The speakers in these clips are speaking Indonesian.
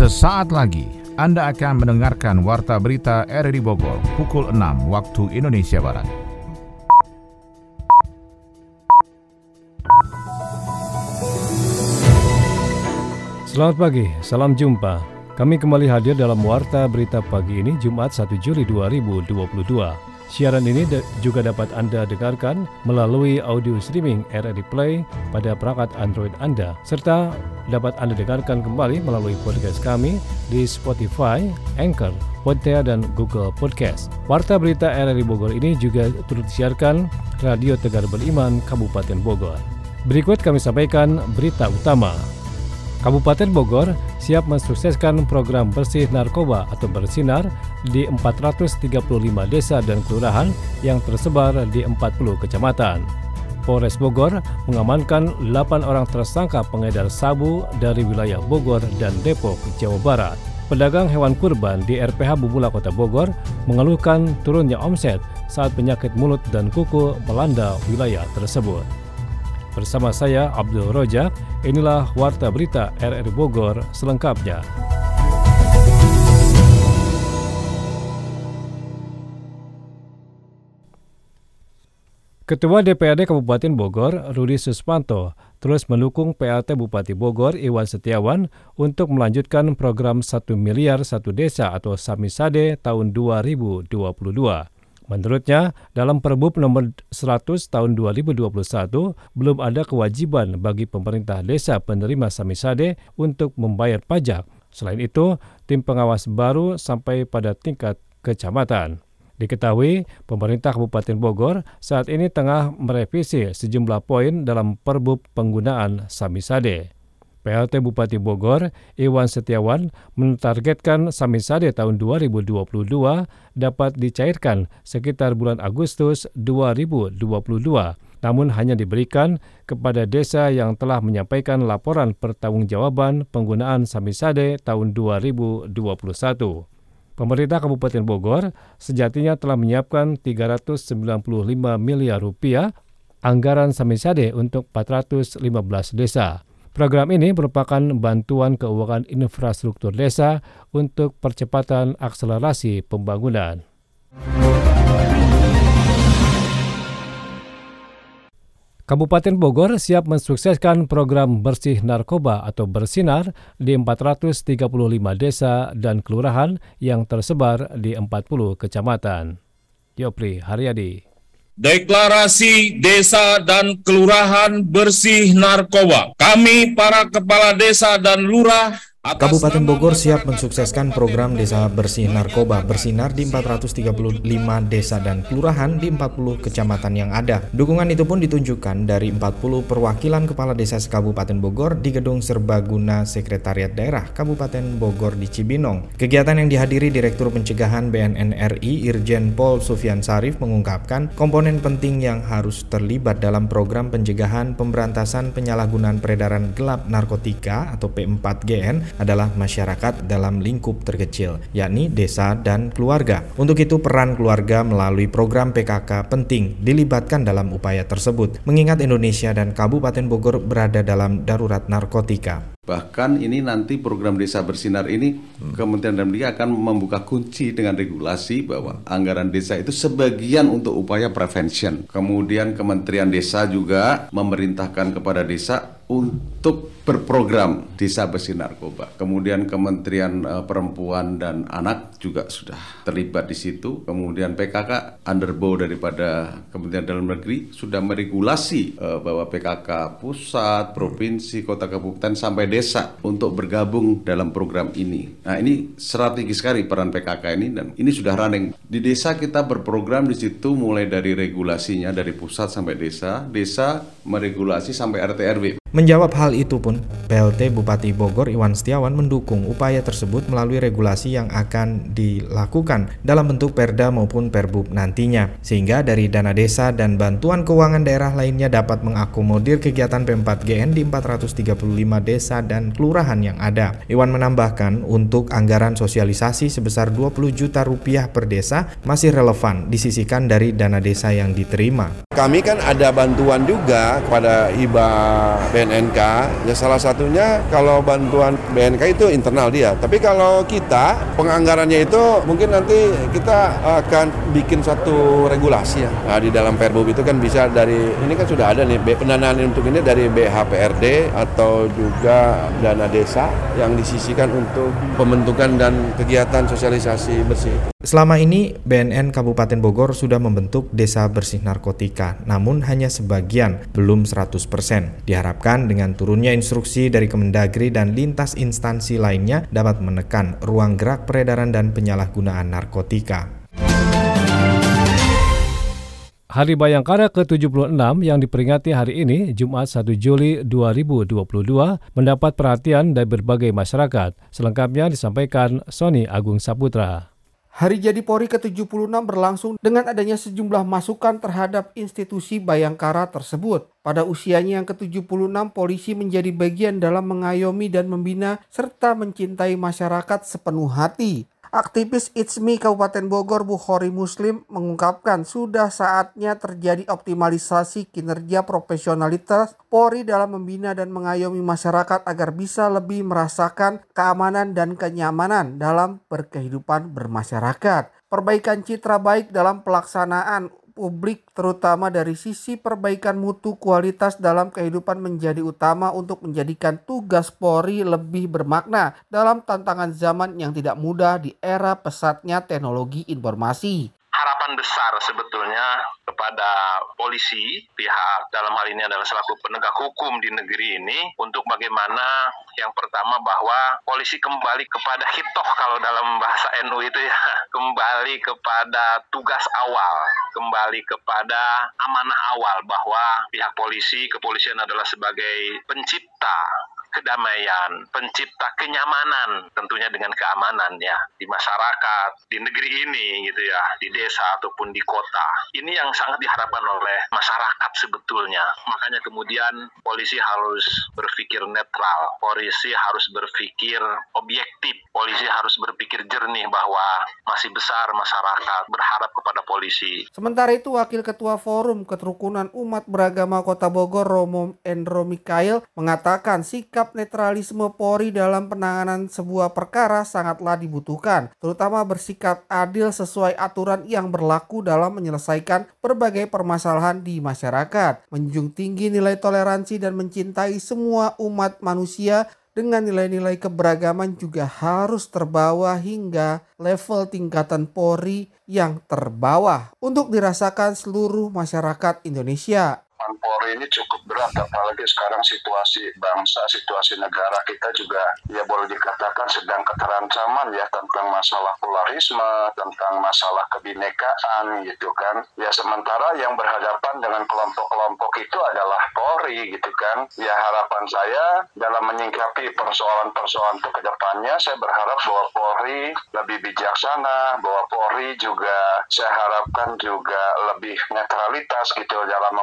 Sesaat lagi Anda akan mendengarkan Warta Berita RRI Bogor pukul 6 waktu Indonesia Barat. Selamat pagi, salam jumpa. Kami kembali hadir dalam Warta Berita pagi ini Jumat 1 Juli 2022. Siaran ini juga dapat Anda dengarkan melalui audio streaming RRI Play pada perangkat Android Anda, serta dapat Anda dengarkan kembali melalui podcast kami di Spotify, Anchor, Podtea, dan Google Podcast. Warta berita RRI Bogor ini juga turut disiarkan Radio Tegar Beriman Kabupaten Bogor. Berikut kami sampaikan berita utama. Kabupaten Bogor siap mensukseskan program bersih narkoba atau bersinar di 435 desa dan kelurahan yang tersebar di 40 kecamatan. Polres Bogor mengamankan 8 orang tersangka pengedar sabu dari wilayah Bogor dan Depok, Jawa Barat. Pedagang hewan kurban di RPH Bubula Kota Bogor mengeluhkan turunnya omset saat penyakit mulut dan kuku melanda wilayah tersebut. Bersama saya Abdul Rojak, inilah Warta Berita RRI Bogor selengkapnya. Ketua DPRD Kabupaten Bogor, Rudi Suspanto, terus mendukung PLT Bupati Bogor, Iwan Setiawan, untuk melanjutkan program 1 miliar satu desa atau Samisade tahun 2022. Menurutnya, dalam Perbub nomor 100 tahun 2021 belum ada kewajiban bagi pemerintah desa penerima Samisade untuk membayar pajak. Selain itu, tim pengawas baru sampai pada tingkat kecamatan. Diketahui, pemerintah Kabupaten Bogor saat ini tengah merevisi sejumlah poin dalam Perbub penggunaan Samisade. PLT Bupati Bogor, Iwan Setiawan, menargetkan Samisade tahun 2022 dapat dicairkan sekitar bulan Agustus 2022, namun hanya diberikan kepada desa yang telah menyampaikan laporan pertanggungjawaban penggunaan Samisade tahun 2021. Pemerintah Kabupaten Bogor sejatinya telah menyiapkan 395 miliar rupiah anggaran Samisade untuk 415 desa. Program ini merupakan bantuan keuangan infrastruktur desa untuk percepatan akselerasi pembangunan. Kabupaten Bogor siap mensukseskan program bersih narkoba atau bersinar di 435 desa dan kelurahan yang tersebar di 40 kecamatan. Yopri Haryadi Deklarasi Desa dan Kelurahan Bersih Narkoba. Kami para kepala desa dan lurah Kabupaten Bogor siap mensukseskan program Desa Bersih Narkoba bersinar di 435 desa dan kelurahan di 40 kecamatan yang ada. Dukungan itu pun ditunjukkan dari 40 perwakilan kepala desa Kabupaten Bogor di Gedung Serbaguna Sekretariat Daerah Kabupaten Bogor di Cibinong. Kegiatan yang dihadiri Direktur Pencegahan BNN RI Irjen Pol Sufian Sarif mengungkapkan komponen penting yang harus terlibat dalam program pencegahan pemberantasan penyalahgunaan peredaran gelap narkotika atau P4GN adalah masyarakat dalam lingkup terkecil, yakni desa dan keluarga. Untuk itu peran keluarga melalui program PKK penting dilibatkan dalam upaya tersebut, mengingat Indonesia dan Kabupaten Bogor berada dalam darurat narkotika. Bahkan ini nanti program Desa Bersinar ini hmm. Kementerian Dalam Negeri akan membuka kunci dengan regulasi bahwa anggaran desa itu sebagian untuk upaya prevention. Kemudian Kementerian Desa juga memerintahkan kepada desa untuk berprogram Desa Bersih Narkoba. Kemudian Kementerian uh, Perempuan dan Anak juga sudah terlibat di situ. Kemudian PKK underbow daripada Kementerian Dalam Negeri sudah meregulasi uh, bahwa PKK pusat, provinsi, kota kabupaten sampai desa untuk bergabung dalam program ini. Nah, ini strategi sekali peran PKK ini dan ini sudah running. Di desa kita berprogram di situ mulai dari regulasinya dari pusat sampai desa, desa meregulasi sampai RT RW. Menjawab hal itu pun, PLT Bupati Bogor Iwan Setiawan mendukung upaya tersebut melalui regulasi yang akan dilakukan dalam bentuk perda maupun perbub nantinya, sehingga dari dana desa dan bantuan keuangan daerah lainnya dapat mengakomodir kegiatan P4GN di 435 desa dan kelurahan yang ada. Iwan menambahkan, untuk anggaran sosialisasi sebesar 20 juta rupiah per desa masih relevan disisikan dari dana desa yang diterima. Kami kan ada bantuan juga kepada hibah BNNK. Ya salah satunya kalau bantuan BNK itu internal dia. Tapi kalau kita penganggarannya itu mungkin nanti kita akan bikin satu regulasi ya. Nah, di dalam Perbub itu kan bisa dari ini kan sudah ada nih pendanaan untuk ini dari BHPRD atau juga dana desa yang disisikan untuk pembentukan dan kegiatan sosialisasi bersih. Selama ini BNN Kabupaten Bogor sudah membentuk desa bersih narkotika, namun hanya sebagian, belum 100%. Diharapkan dengan turunnya instruksi dari Kemendagri dan lintas instansi lainnya dapat menekan ruang gerak peredaran dan penyalahgunaan narkotika. Hari Bayangkara ke-76 yang diperingati hari ini, Jumat 1 Juli 2022, mendapat perhatian dari berbagai masyarakat. Selengkapnya disampaikan Sony Agung Saputra. Hari Jadi Polri ke-76 berlangsung dengan adanya sejumlah masukan terhadap institusi Bayangkara tersebut. Pada usianya yang ke-76, polisi menjadi bagian dalam mengayomi dan membina serta mencintai masyarakat sepenuh hati. Aktivis ITSMI Kabupaten Bogor Bukhori Muslim mengungkapkan sudah saatnya terjadi optimalisasi kinerja profesionalitas Polri dalam membina dan mengayomi masyarakat agar bisa lebih merasakan keamanan dan kenyamanan dalam berkehidupan bermasyarakat. Perbaikan citra baik dalam pelaksanaan publik terutama dari sisi perbaikan mutu kualitas dalam kehidupan menjadi utama untuk menjadikan tugas Polri lebih bermakna dalam tantangan zaman yang tidak mudah di era pesatnya teknologi informasi harapan besar sebetulnya kepada polisi pihak dalam hal ini adalah selaku penegak hukum di negeri ini untuk bagaimana yang pertama bahwa polisi kembali kepada hitoh kalau dalam bahasa NU itu ya kembali kepada tugas awal kembali kepada amanah awal bahwa pihak polisi kepolisian adalah sebagai pencipta kedamaian, pencipta kenyamanan tentunya dengan keamanan ya di masyarakat, di negeri ini gitu ya, di desa ataupun di kota. Ini yang sangat diharapkan oleh masyarakat sebetulnya. Makanya kemudian polisi harus berpikir netral, polisi harus berpikir objektif, polisi harus berpikir jernih bahwa masih besar masyarakat berharap kepada polisi. Sementara itu Wakil Ketua Forum Keterukunan Umat Beragama Kota Bogor Romo Endro Mikael mengatakan sikap sikap netralisme Polri dalam penanganan sebuah perkara sangatlah dibutuhkan, terutama bersikap adil sesuai aturan yang berlaku dalam menyelesaikan berbagai permasalahan di masyarakat, menjunjung tinggi nilai toleransi dan mencintai semua umat manusia dengan nilai-nilai keberagaman juga harus terbawa hingga level tingkatan Polri yang terbawah untuk dirasakan seluruh masyarakat Indonesia. Polri ini cukup berat apalagi sekarang situasi bangsa, situasi negara kita juga ya boleh dikatakan sedang keterancaman ya tentang masalah polarisme, tentang masalah kebinekaan gitu kan. Ya sementara yang berhadapan dengan kelompok-kelompok itu adalah Polri gitu kan. Ya harapan saya dalam menyingkapi persoalan-persoalan itu ke depannya saya berharap bahwa Polri lebih bijaksana, bahwa Polri juga saya harapkan juga lebih netralitas gitu dalam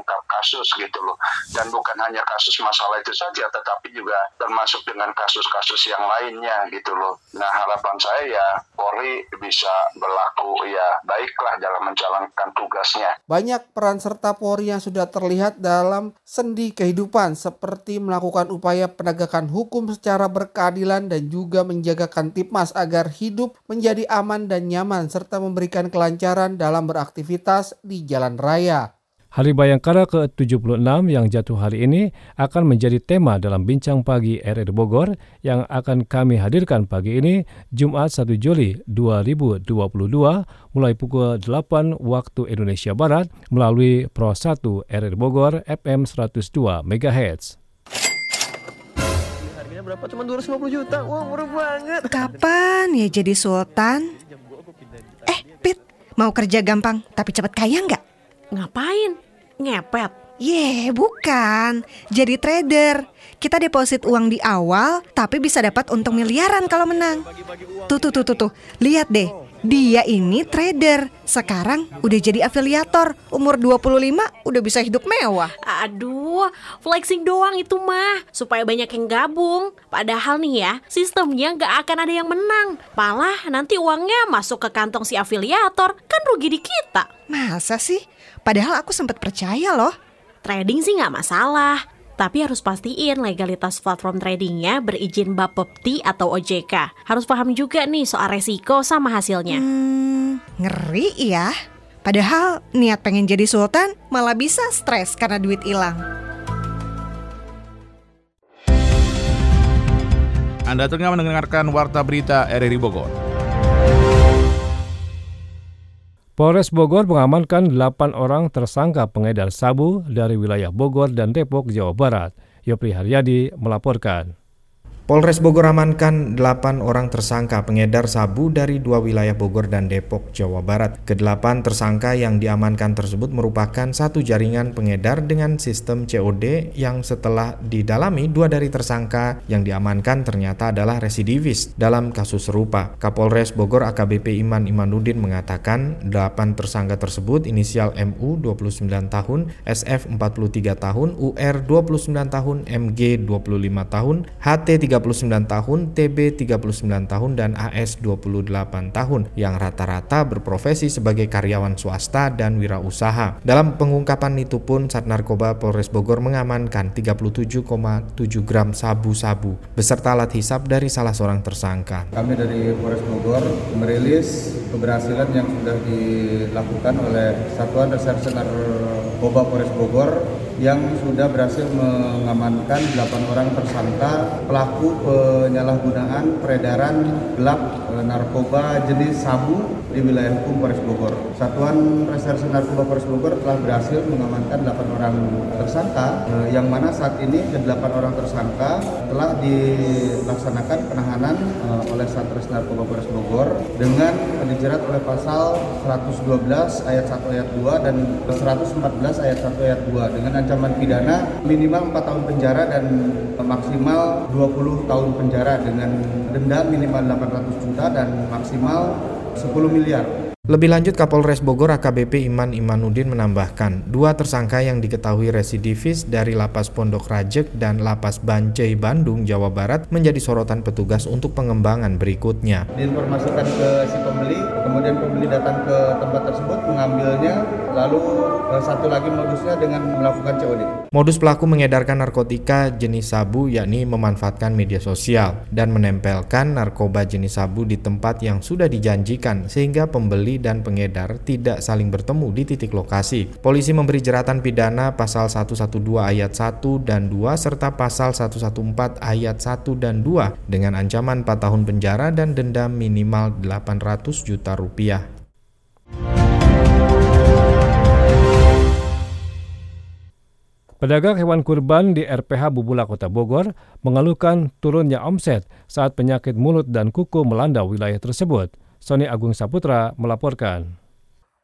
mengungkap-ungkap kasus gitu loh. Dan bukan hanya kasus masalah itu saja, tetapi juga termasuk dengan kasus-kasus yang lainnya gitu loh. Nah harapan saya ya Polri bisa berlaku ya baiklah dalam menjalankan tugasnya. Banyak peran serta Polri yang sudah terlihat dalam sendi kehidupan seperti melakukan upaya penegakan hukum secara berkeadilan dan juga menjaga Kantipmas agar hidup menjadi aman dan nyaman serta memberikan kelancaran dalam beraktivitas di jalan raya. Hari Bayangkara ke-76 yang jatuh hari ini akan menjadi tema dalam Bincang Pagi RR Bogor yang akan kami hadirkan pagi ini Jumat 1 Juli 2022 mulai pukul 8 waktu Indonesia Barat melalui Pro 1 RR Bogor FM 102 MHz. Harganya berapa? Cuma 250 juta. Wah, murah banget. Kapan ya jadi sultan? Eh, Pit, mau kerja gampang tapi cepat kaya nggak? Ngapain? Ngepet? Ye, yeah, bukan. Jadi trader. Kita deposit uang di awal, tapi bisa dapat untung miliaran kalau menang. Tuh, tuh, tuh, tuh, tuh. Lihat deh. Dia ini trader. Sekarang udah jadi afiliator. Umur 25 udah bisa hidup mewah. Aduh, flexing doang itu mah. Supaya banyak yang gabung. Padahal nih ya, sistemnya nggak akan ada yang menang. Malah nanti uangnya masuk ke kantong si afiliator. Kan rugi di kita. Masa sih? Padahal aku sempat percaya loh. Trading sih nggak masalah, tapi harus pastiin legalitas platform tradingnya berizin Bapepti atau OJK. Harus paham juga nih soal resiko sama hasilnya. Hmm, ngeri ya. Padahal niat pengen jadi sultan malah bisa stres karena duit hilang. Anda tengah mendengarkan Warta Berita RRI Bogor. Polres Bogor mengamankan 8 orang tersangka pengedar sabu dari wilayah Bogor dan Depok, Jawa Barat. Yopri Haryadi melaporkan. Polres Bogor amankan 8 orang tersangka pengedar sabu dari dua wilayah Bogor dan Depok, Jawa Barat. Kedelapan tersangka yang diamankan tersebut merupakan satu jaringan pengedar dengan sistem COD yang setelah didalami dua dari tersangka yang diamankan ternyata adalah residivis dalam kasus serupa. Kapolres Bogor AKBP Iman Imanuddin mengatakan 8 tersangka tersebut inisial MU 29 tahun, SF 43 tahun, UR 29 tahun, MG 25 tahun, HT 30 39 tahun, TB 39 tahun, dan AS 28 tahun yang rata-rata berprofesi sebagai karyawan swasta dan wirausaha. Dalam pengungkapan itu pun Sat Narkoba Polres Bogor mengamankan 37,7 gram sabu-sabu beserta alat hisap dari salah seorang tersangka. Kami dari Polres Bogor merilis keberhasilan yang sudah dilakukan oleh Satuan Reserse Narkoba Polres Bogor yang sudah berhasil mengamankan 8 orang tersangka pelaku penyalahgunaan peredaran gelap e, narkoba jenis sabu di wilayah hukum Polres Bogor. Satuan Reserse Narkoba Polres Bogor telah berhasil mengamankan 8 orang tersangka e, yang mana saat ini ke 8 orang tersangka telah dilaksanakan penahanan e, oleh Satres Narkoba Polres Bogor dengan dijerat oleh pasal 112 ayat 1 ayat 2 dan 114 ayat 1 ayat 2 dengan ancaman pidana minimal 4 tahun penjara dan maksimal 20 tahun penjara dengan denda minimal 800 juta dan maksimal 10 miliar. Lebih lanjut Kapolres Bogor AKBP Iman Imanuddin menambahkan, dua tersangka yang diketahui residivis dari Lapas Pondok Rajek dan Lapas Bancai Bandung, Jawa Barat menjadi sorotan petugas untuk pengembangan berikutnya. Diinformasikan ke si pembeli, kemudian pembeli datang ke tempat tersebut mengambilnya, lalu eh, satu lagi modusnya dengan melakukan COD. Modus pelaku mengedarkan narkotika jenis sabu yakni memanfaatkan media sosial dan menempelkan narkoba jenis sabu di tempat yang sudah dijanjikan sehingga pembeli dan pengedar tidak saling bertemu di titik lokasi. Polisi memberi jeratan pidana pasal 112 ayat 1 dan 2 serta pasal 114 ayat 1 dan 2 dengan ancaman 4 tahun penjara dan denda minimal 800 juta rupiah. Pedagang hewan kurban di RPH Bubula Kota Bogor mengeluhkan turunnya omset saat penyakit mulut dan kuku melanda wilayah tersebut. Sony Agung Saputra melaporkan.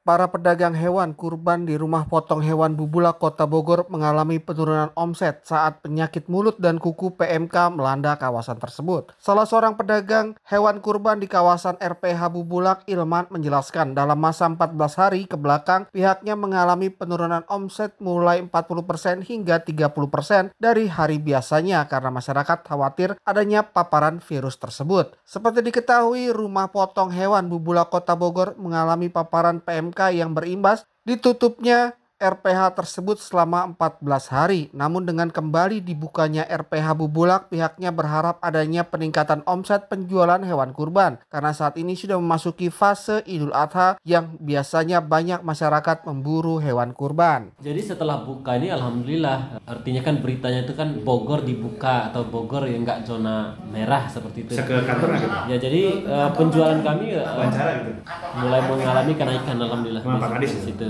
Para pedagang hewan kurban di rumah potong hewan Bubula Kota Bogor mengalami penurunan omset saat penyakit mulut dan kuku PMK melanda kawasan tersebut. Salah seorang pedagang hewan kurban di kawasan RPH Bubulak Ilman menjelaskan dalam masa 14 hari ke belakang pihaknya mengalami penurunan omset mulai 40% hingga 30% dari hari biasanya karena masyarakat khawatir adanya paparan virus tersebut. Seperti diketahui rumah potong hewan Bubula Kota Bogor mengalami paparan PMK yang berimbas ditutupnya RPH tersebut selama 14 hari. Namun dengan kembali dibukanya RPH Bubulak, pihaknya berharap adanya peningkatan omset penjualan hewan kurban. Karena saat ini sudah memasuki fase Idul Adha yang biasanya banyak masyarakat memburu hewan kurban. Jadi setelah buka ini Alhamdulillah, artinya kan beritanya itu kan Bogor dibuka atau Bogor yang nggak zona merah seperti itu. Ke kantor gitu? Ya jadi uh, penjualan kami uh, gitu? mulai mengalami kenaikan Alhamdulillah. Situ.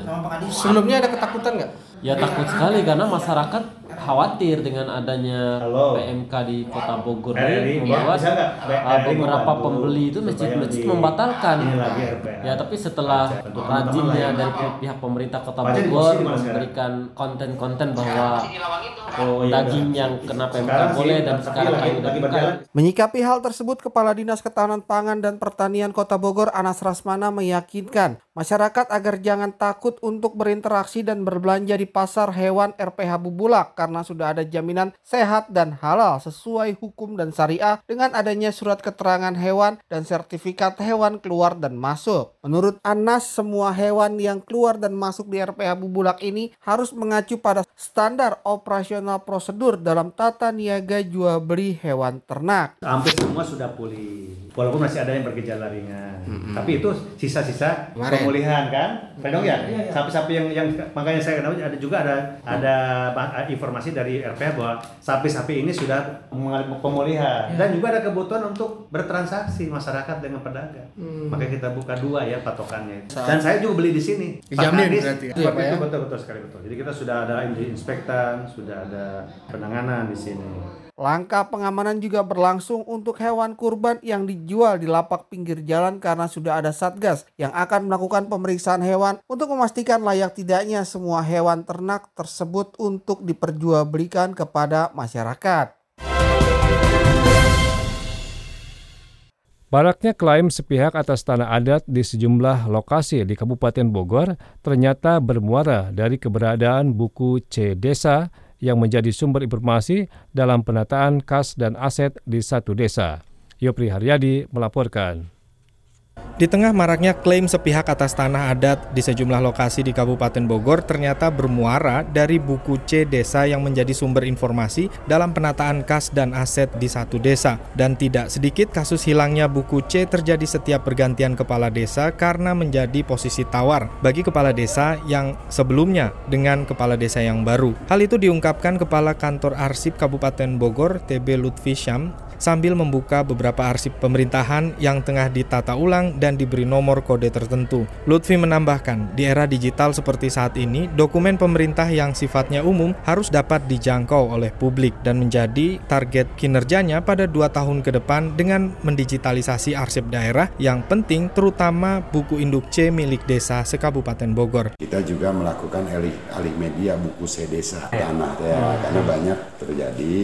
Sebelumnya ada ketakutan nggak? Ya takut sekali karena masyarakat khawatir dengan adanya Halo. PMK di Kota Bogor ini uh, RRI beberapa pembeli itu masjid-masjid membatalkan. Ya tapi setelah rajinnya teman-teman dari pihak pemerintah Kota Bogor memberikan konten-konten bahwa Oh, iya daging yang kena PMK boleh dan sekarang buka. berjalan. Menyikapi hal tersebut, Kepala Dinas Ketahanan Pangan dan Pertanian Kota Bogor Anas Rasmana meyakinkan masyarakat agar jangan takut untuk berinteraksi dan berbelanja di pasar hewan RPH Bubulak karena sudah ada jaminan sehat dan halal sesuai hukum dan syariah dengan adanya surat keterangan hewan dan sertifikat hewan keluar dan masuk. Menurut Anas, semua hewan yang keluar dan masuk di RPH Bubulak ini harus mengacu pada standar operasional prosedur dalam tata niaga jual beli hewan ternak. Hampir semua sudah pulih. Walaupun masih ada yang bergejala ringan. Mm-mm. Tapi itu sisa-sisa pemulihan kan? Pedong ya? Iya, iya. Sapi-sapi yang yang makanya saya kenal ada juga ada ada ba- informasi dari RPH bahwa sapi-sapi ini sudah mengalami pemulihan Iya. dan juga ada kebutuhan untuk bertransaksi masyarakat dengan pedagang. Hmm. Makanya kita buka dua ya patokannya itu. Saat- Dan saya juga beli di sini. Dijamin Pak Kadis, berarti ya? seperti Iya, itu ya? betul betul sekali betul. Jadi kita sudah ada inspektan, sudah ada penanganan di sini. Langkah pengamanan juga berlangsung untuk hewan kurban yang dijual di lapak pinggir jalan karena sudah ada satgas yang akan melakukan pemeriksaan hewan untuk memastikan layak tidaknya semua hewan ternak tersebut untuk diperjualbelikan kepada masyarakat. Baraknya klaim sepihak atas tanah adat di sejumlah lokasi di Kabupaten Bogor ternyata bermuara dari keberadaan buku C Desa yang menjadi sumber informasi dalam penataan kas dan aset di satu desa. Yopri Haryadi melaporkan. Di tengah maraknya klaim sepihak atas tanah adat di sejumlah lokasi di Kabupaten Bogor ternyata bermuara dari buku C desa yang menjadi sumber informasi dalam penataan kas dan aset di satu desa. Dan tidak sedikit kasus hilangnya buku C terjadi setiap pergantian kepala desa karena menjadi posisi tawar bagi kepala desa yang sebelumnya dengan kepala desa yang baru. Hal itu diungkapkan Kepala Kantor Arsip Kabupaten Bogor TB Lutfi Syam sambil membuka beberapa arsip pemerintahan yang tengah ditata ulang dan diberi nomor kode tertentu. Lutfi menambahkan, di era digital seperti saat ini, dokumen pemerintah yang sifatnya umum harus dapat dijangkau oleh publik dan menjadi target kinerjanya pada dua tahun ke depan dengan mendigitalisasi arsip daerah yang penting terutama buku induk C milik desa sekabupaten Bogor. Kita juga melakukan alih, alih media buku sedesa tanah ya, karena banyak terjadi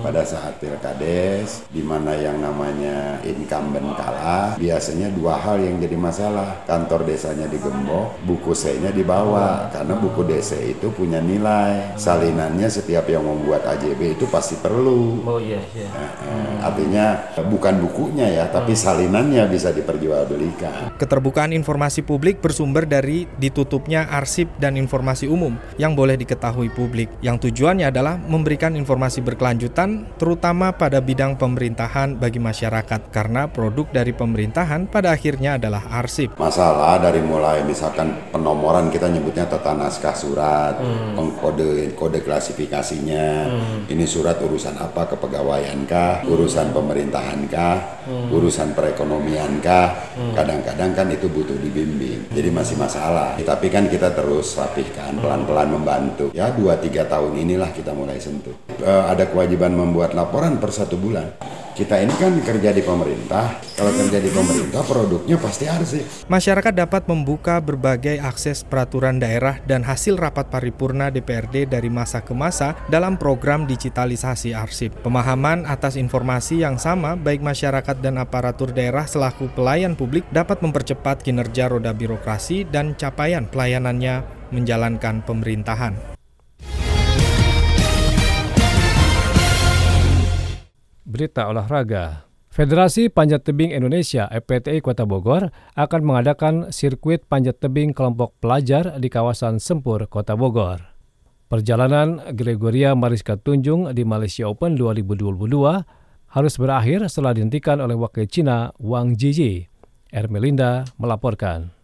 pada saat pilkades di mana yang namanya incumbent kalah biasanya dua hal yang jadi masalah. Kantor desanya digembok buku C-nya dibawa. Karena buku DC itu punya nilai. Salinannya setiap yang membuat AJB itu pasti perlu. Oh iya, iya. Eh, artinya bukan bukunya ya tapi salinannya bisa diperjualbelikan. Keterbukaan informasi publik bersumber dari ditutupnya arsip dan informasi umum yang boleh diketahui publik, yang tujuannya adalah memberikan informasi berkelanjutan terutama pada bidang pemerintahan bagi masyarakat karena produk dari pemerintahan pada akhirnya adalah arsip. masalah dari mulai misalkan penomoran kita nyebutnya tata naskah surat, Hmm. pengkode kode klasifikasinya, Hmm. ini surat urusan apa kepegawaian kah, urusan pemerintahan kah, Hmm. urusan perekonomian kah, Hmm. kadang-kadang kan itu butuh dibimbing, jadi masih masalah. Tapi kan kita terus rapihkan, pelan-pelan membantu. Ya dua tiga tahun inilah kita mulai sentuh. Eh, ada kewajiban membuat laporan per satu bulan. Kita ini kan kerja di pemerintah, kalau kerja di pemerintah produknya pasti arsip. Masyarakat dapat membuka berbagai akses peraturan daerah dan hasil rapat paripurna DPRD dari masa ke masa dalam program digitalisasi arsip. Pemahaman atas informasi yang sama baik masyarakat dan aparatur daerah selaku pelayan publik dapat mempercepat kinerja roda birokrasi dan capaian pelayanannya menjalankan pemerintahan. Berita olahraga. Federasi Panjat Tebing Indonesia FPTI Kota Bogor akan mengadakan sirkuit panjat tebing kelompok pelajar di kawasan Sempur, Kota Bogor. Perjalanan Gregoria Mariska Tunjung di Malaysia Open 2022 harus berakhir setelah dihentikan oleh wakil Cina Wang Jiji. Ermelinda melaporkan.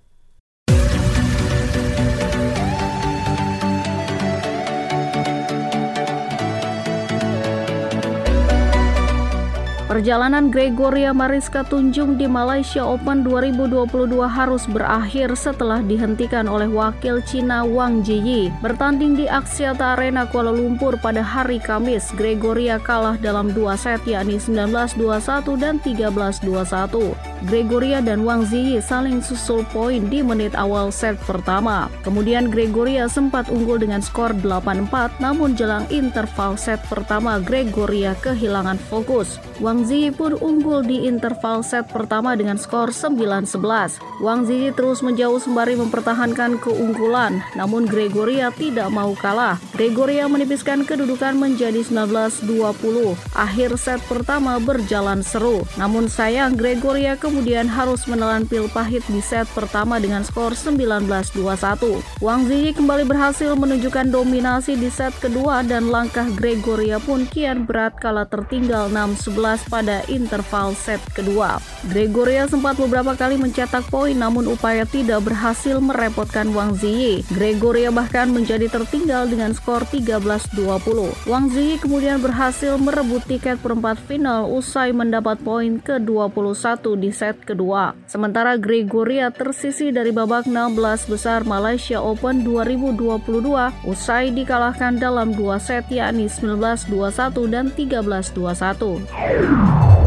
Perjalanan Gregoria Mariska Tunjung di Malaysia Open 2022 harus berakhir setelah dihentikan oleh wakil Cina Wang Jiyi. Bertanding di Axiata Arena Kuala Lumpur pada hari Kamis, Gregoria kalah dalam dua set yakni 19-21 dan 13-21. Gregoria dan Wang Ziyi saling susul poin di menit awal set pertama. Kemudian Gregoria sempat unggul dengan skor 8-4 namun jelang interval set pertama Gregoria kehilangan fokus. Wang Wang Ziyi pun unggul di interval set pertama dengan skor 9-11. Wang Ziyi terus menjauh sembari mempertahankan keunggulan, namun Gregoria tidak mau kalah. Gregoria menipiskan kedudukan menjadi 19-20. Akhir set pertama berjalan seru, namun sayang Gregoria kemudian harus menelan pil pahit di set pertama dengan skor 19-21. Wang Ziyi kembali berhasil menunjukkan dominasi di set kedua dan langkah Gregoria pun kian berat kala tertinggal 6-11 pada interval set kedua. Gregoria sempat beberapa kali mencetak poin namun upaya tidak berhasil merepotkan Wang Ziyi. Gregoria bahkan menjadi tertinggal dengan skor 13-20. Wang Ziyi kemudian berhasil merebut tiket perempat final usai mendapat poin ke-21 di set kedua. Sementara Gregoria tersisi dari babak 16 besar Malaysia Open 2022 usai dikalahkan dalam dua set yakni 19-21 dan 13-21. Thank you.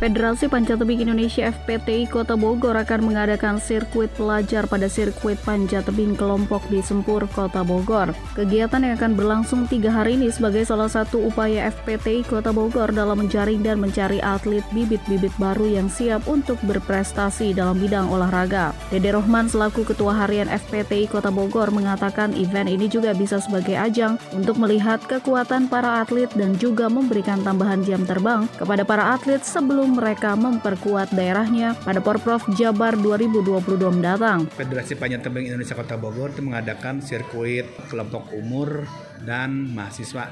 Federasi Panjat Tebing Indonesia FPTI Kota Bogor akan mengadakan sirkuit pelajar pada sirkuit panjat tebing kelompok di Sempur, Kota Bogor. Kegiatan yang akan berlangsung tiga hari ini sebagai salah satu upaya FPTI Kota Bogor dalam menjaring dan mencari atlet bibit-bibit baru yang siap untuk berprestasi dalam bidang olahraga. Dede Rohman selaku Ketua Harian FPTI Kota Bogor mengatakan event ini juga bisa sebagai ajang untuk melihat kekuatan para atlet dan juga memberikan tambahan jam terbang kepada para atlet sebelum mereka memperkuat daerahnya pada Porprov Jabar 2022 mendatang. Federasi Panjat Tebing Indonesia Kota Bogor itu mengadakan sirkuit kelompok umur dan mahasiswa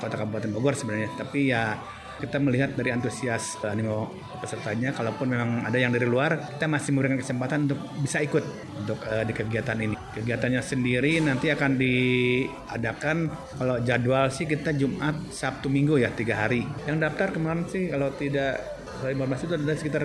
Kota Kabupaten Bogor sebenarnya. Tapi ya kita melihat dari antusias animo pesertanya kalaupun memang ada yang dari luar kita masih memberikan kesempatan untuk bisa ikut untuk uh, di kegiatan ini kegiatannya sendiri nanti akan diadakan kalau jadwal sih kita Jumat Sabtu Minggu ya tiga hari yang daftar kemarin sih kalau tidak 2015 itu ada sekitar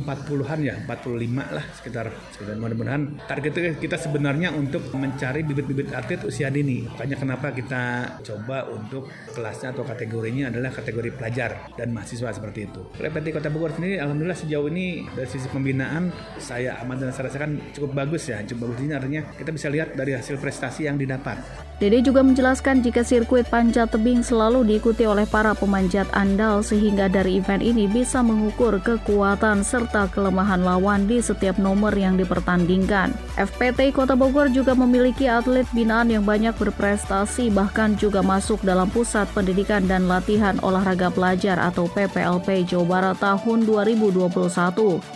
40-an eh, ya, 45 lah sekitar. sekitar mudah-mudahan target kita sebenarnya untuk mencari bibit-bibit atlet usia dini. Makanya kenapa kita coba untuk kelasnya atau kategorinya adalah kategori pelajar dan mahasiswa seperti itu. PT Kota Bogor sendiri alhamdulillah sejauh ini dari sisi pembinaan saya amat dan saya rasakan cukup bagus ya. Cukup bagus ini artinya kita bisa lihat dari hasil prestasi yang didapat. Dede juga menjelaskan jika sirkuit panjat tebing selalu diikuti oleh para pemanjat andal sehingga dari event ini bisa mengukur kekuatan serta kelemahan lawan di setiap nomor yang dipertandingkan. FPT Kota Bogor juga memiliki atlet binaan yang banyak berprestasi bahkan juga masuk dalam Pusat Pendidikan dan Latihan Olahraga Pelajar atau PPLP Jawa Barat tahun 2021.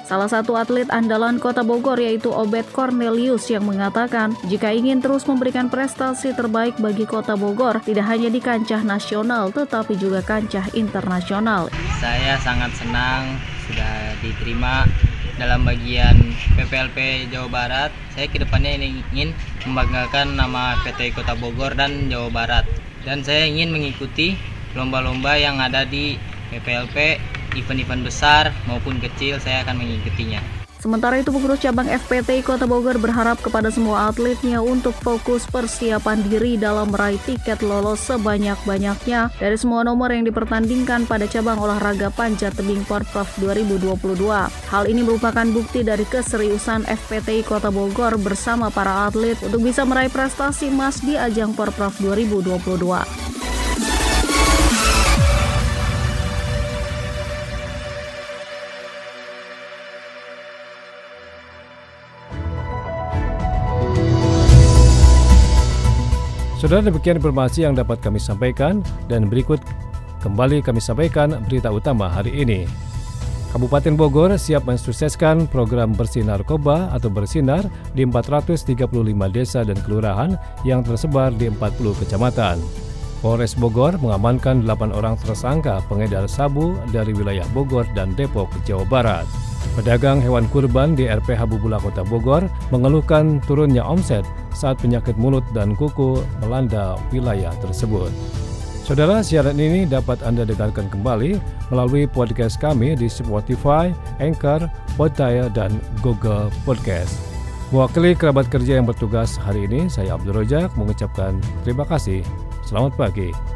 Salah satu atlet andalan Kota Bogor yaitu Obed Cornelius yang mengatakan jika ingin terus memberikan prestasi terbaik bagi Kota Bogor tidak hanya di kancah nasional tetapi juga kancah internasional. Saya sangat senang senang sudah diterima dalam bagian PPLP Jawa Barat. Saya ke depannya ingin membanggakan nama PT Kota Bogor dan Jawa Barat. Dan saya ingin mengikuti lomba-lomba yang ada di PPLP, event-event besar maupun kecil saya akan mengikutinya. Sementara itu pengurus cabang FPT Kota Bogor berharap kepada semua atletnya untuk fokus persiapan diri dalam meraih tiket lolos sebanyak-banyaknya dari semua nomor yang dipertandingkan pada cabang olahraga panjat tebing Porprov 2022. Hal ini merupakan bukti dari keseriusan FPT Kota Bogor bersama para atlet untuk bisa meraih prestasi emas di ajang Porprov 2022. Saudara demikian informasi yang dapat kami sampaikan dan berikut kembali kami sampaikan berita utama hari ini. Kabupaten Bogor siap mensukseskan program bersih narkoba atau bersinar di 435 desa dan kelurahan yang tersebar di 40 kecamatan. Polres Bogor mengamankan 8 orang tersangka pengedar sabu dari wilayah Bogor dan Depok, Jawa Barat. Pedagang hewan kurban di RPH Bubula Kota Bogor mengeluhkan turunnya omset saat penyakit mulut dan kuku melanda wilayah tersebut. Saudara, siaran ini dapat Anda dengarkan kembali melalui podcast kami di Spotify, Anchor, Spotify, dan Google Podcast. Mewakili kerabat kerja yang bertugas hari ini, saya Abdul Rojak mengucapkan terima kasih. Selamat pagi.